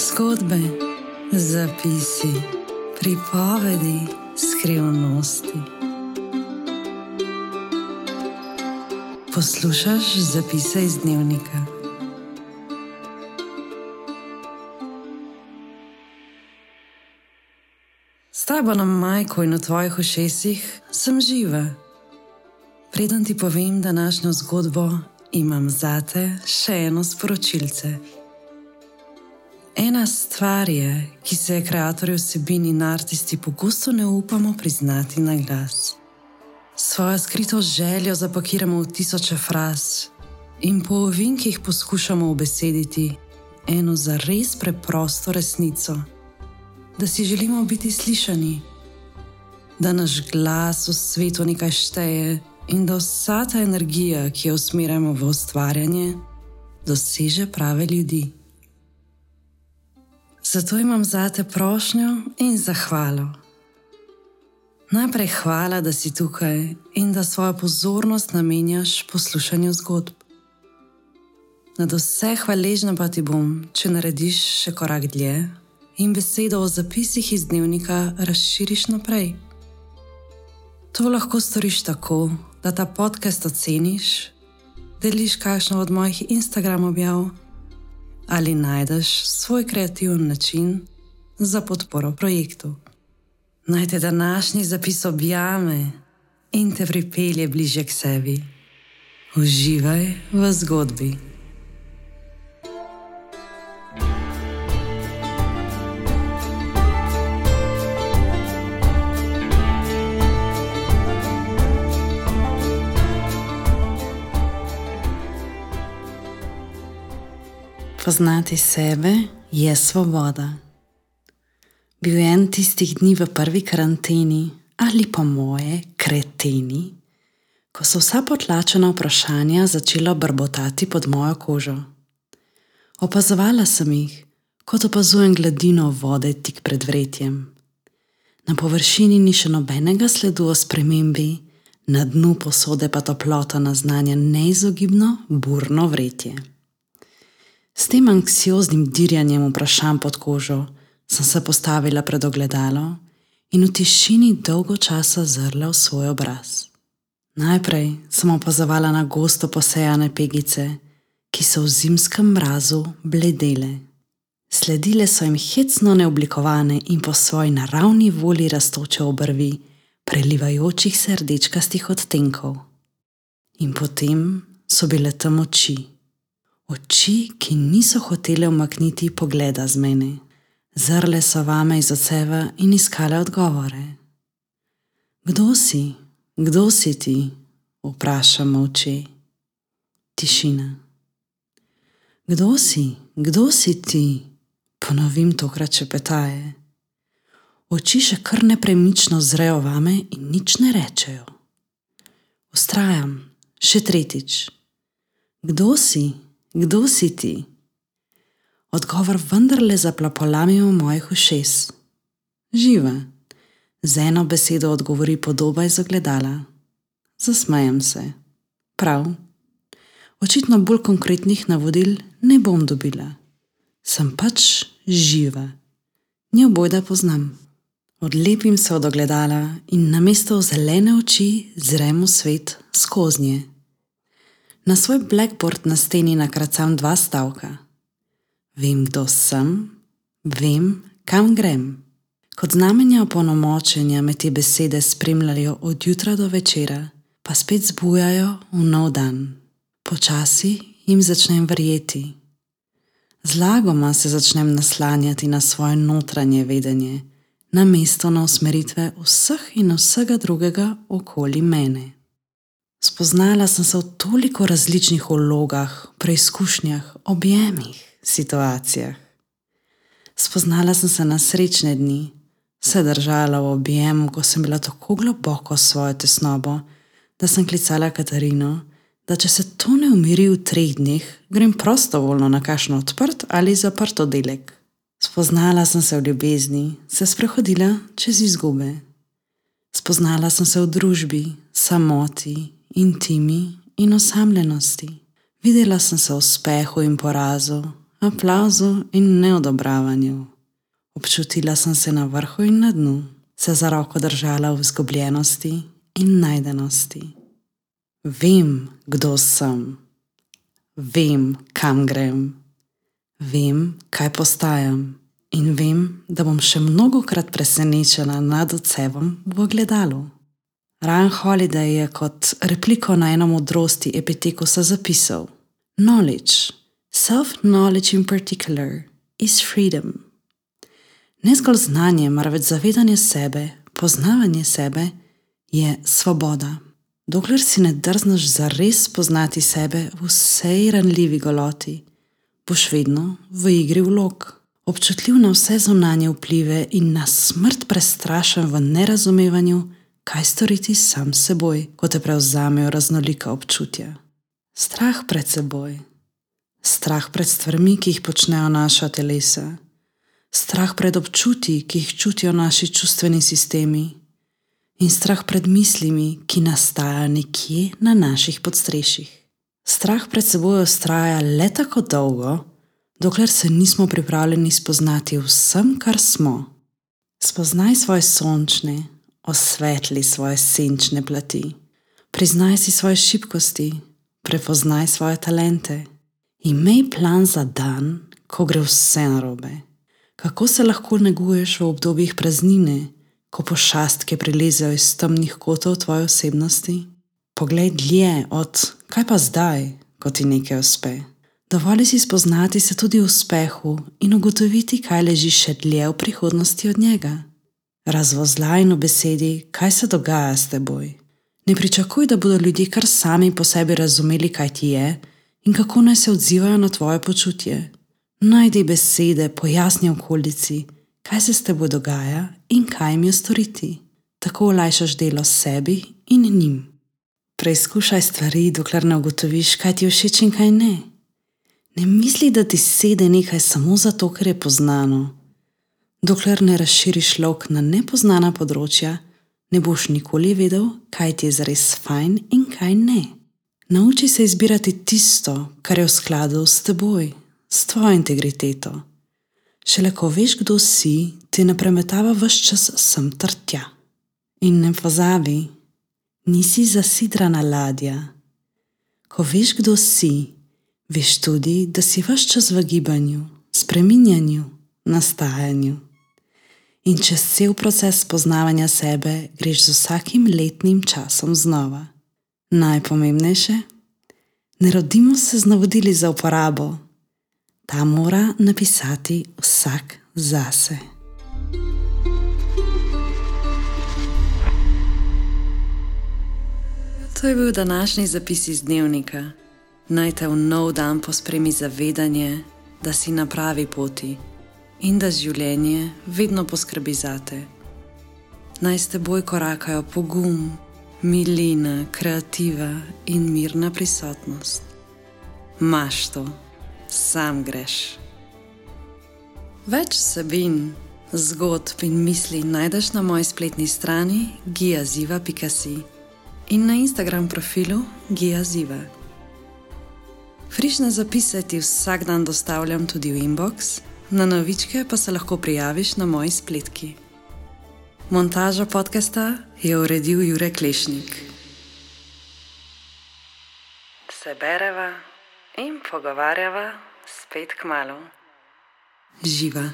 Zgodbe, zapisi, pripovedi, skrivnosti. Poslušaj zapise iz dnevnika. S tabo na majku in v tvojih ušesih sem živa. Preden ti povem današnjo zgodbo, imam zate še eno sporočilce. Ena stvar je, ki se je ustvarjalci vsebin in artisti pogosto ne upamo priznati na glas. Svojo skrito željo zapakiramo v tisoče fraz in po ovinkih poskušamo obesediti eno za res preprosto resnico, da si želimo biti slišani, da naš glas v svetu nekaj šteje in da vsa ta energija, ki jo usmerjamo v ustvarjanje, doseže prave ljudi. Zato imam zate prošnjo in zahvalo. Najprej hvala, da si tukaj in da svojo pozornost namenjaš poslušanju zgodb. Nad vse hvaležna pa ti bom, če narediš še korak dlje in besedo o zapisih iz dnevnika razširiš naprej. To lahko storiš tako, da ta podcast oceniš, deliš kakšno od mojih Instagram objav ali najdeš svoj kreativen način za podporo projektu. Naj te današnji zapis objame in te pripelje bliže k sebi. Uživaj v zgodbi. Poznati sebe je svoboda. Bil je en tistih dni v prvi karanteni ali pa moje kreteni, ko so vsa potlačena vprašanja začela brbotati pod mojo kožo. Opazovala sem jih, kot opazujem gladino vode tik pred vretjem. Na površini ni še nobenega sledu o spremembi, na dnu posode pa toplota naznanja neizogibno burno vretje. S tem anksioznim dirjanjem vprašanj pod kožo sem se postavila pred ogledalo in v tišini dolgo časa zrla v svoj obraz. Najprej sem opazovala na gosto posejane pegice, ki so v zimskem mrazu bledele. Sledile so jim hecno neoblikovane in po svoji naravni volji raztoče obrvi, prelivajočih se rdečkastih odtenkov. In potem so bile tam oči oči, ki niso hotele umakniti pogleda z mene. Zrle so vame iz odseva in iskale odgovore. Kdo si, kdo si ti? Vprašam oči. Tišina. Kdo si, kdo si ti? Ponovim tokrat če petaje. Oči še kar nepremično zrejo vame in nič ne rečejo. Ustrajam, še tretjič. Kdo si? Kdo si ti? Odgovor vendarle zaplapolami v mojih ušes. Živa. Z eno besedo odgovori podoba iz ogledala. Zasmajem se. Prav. Očitno bolj konkretnih navodil ne bom dobila. Sem pač živa. Njo bojda poznam. Odlepim se od ogledala in namesto zelene oči zrem v svet skozi nje. Na svoj blackboard na steni nakracam dva stavka. Vem, kdo sem, vem, kam grem. Kot znamenja opolnomočenja me te besede spremljajo od jutra do večera, pa spet zbujajo v nov dan. Počasi jim začnem verjeti. Zlagoma se začnem naslanjati na svoje notranje vedenje, na mesto na usmeritve vseh in vsega drugega okoli mene. Spoznala sem se v toliko različnih vlogah, preizkušnjah, objemih, situacijah. Spoznala sem se na srečne dni, se držala v objemu, ko sem bila tako globoko s svojo tesnobo, da sem klicala Katarino, da če se to ne umiri v treh dneh, grem prostovoljno na kakšno odprt ali zaprt oddelek. Spoznala sem se v ljubezni, se sprehodila čez izgube. Spoznala sem se v družbi, samoti intimi in osamljenosti. Videla sem se v uspehu in porazu, aplauzu in neodobravanju. Občutila sem se na vrhu in na dnu, se za roko držala v izgubljenosti in najdenosti. Vem, kdo sem, vem, kam grem, vem, kaj postajam in vem, da bom še mnogokrat presenečena nad odsevom v ogledalu. Ryan Holiday je kot repliko na eno modrosti epitekusa zapisal: Knowledge, self-knowledge in particular, is freedom. Ne zgolj znanje, marveč zavedanje sebe, poznavanje sebe je svoboda. Dokler si ne drzneš zares spoznati sebe v vsej ranljivi goloti, boš vedno v igri vlog, občutljiv na vse zunanje vplive in na smrt prestrašen v nerazumevanju kaj storiti sam s seboj, ko te prevzamejo raznolika občutja. Strah pred seboj, strah pred stvarmi, ki jih počnejo naša telesa, strah pred občutji, ki jih čutijo naši čustveni sistemi, in strah pred mislimi, ki nastajajo nekje na naših podstrešjih. Strah pred seboj ostaja le tako dolgo, dokler se nismo pripravljeni spoznati vsem, kar smo. Spoznaj svoje sončne, osvetli svoje senčne plati, priznaj si svoje šibkosti, prepoznaj svoje talente. Imej plan za dan, ko gre vse narobe. Kako se lahko neguješ v obdobjih praznine, ko pošastke prilezejo iz temnih kotov tvoje osebnosti? Poglej dlje od kaj pa zdaj, ko ti nekaj uspe. Dovolj si spoznati se tudi v uspehu in ugotoviti, kaj leži še dlje v prihodnosti od njega razvozlaj in v besedi, kaj se dogaja s teboj. Ne pričakuj, da bodo ljudje kar sami po sebi razumeli, kaj ti je in kako naj se odzivajo na tvoje počutje. Najdi besede, pojasni okolici, kaj se s teboj dogaja in kaj jim je storiti. Tako olajšaš delo sebi in njim. Preizkušaj stvari, dokler ne ugotoviš, kaj ti je všeč in kaj ne. Ne misli, da ti sede nekaj samo zato, ker je poznano. Dokler ne razširiš lok na nepoznana področja, ne boš nikoli vedel, kaj ti je zares fajn in kaj ne. Nauči se izbirati tisto, kar je v skladu s teboj, s tvojo integriteto. Šele ko veš, kdo si, ti ne premetava vse čas sem ter tja. In ne pozabi, nisi zasidrana ladja. Ko veš, kdo si, veš tudi, da si vse čas v gibanju, spreminjanju, nastajanju in čez cel proces poznavanja sebe greš z vsakim letnim časom znova. Najpomembnejše, ne rodimo se z navodili za uporabo, ta mora napisati vsak zase. To je bil današnji zapis iz dnevnika. Naj te v nov dan pospremi zavedanje, da si na pravi poti in da življenje vedno poskrbi zate. Naj s teboj korakajo pogum, milina, kreativa in mirna prisotnost. Maš to, sam greš. Več sebin, zgodb in misli najdeš na moji spletni strani giaziva.si in na Instagram profilu giaziva. Frišne zapise ti vsak dan dostavljam tudi v inbox. Na novičke pa se lahko prijaviš na moji spletki. Montažo podcasta je uredil Jurek Klešnik. Se bereva in pogovarjava spet k malu. Živa.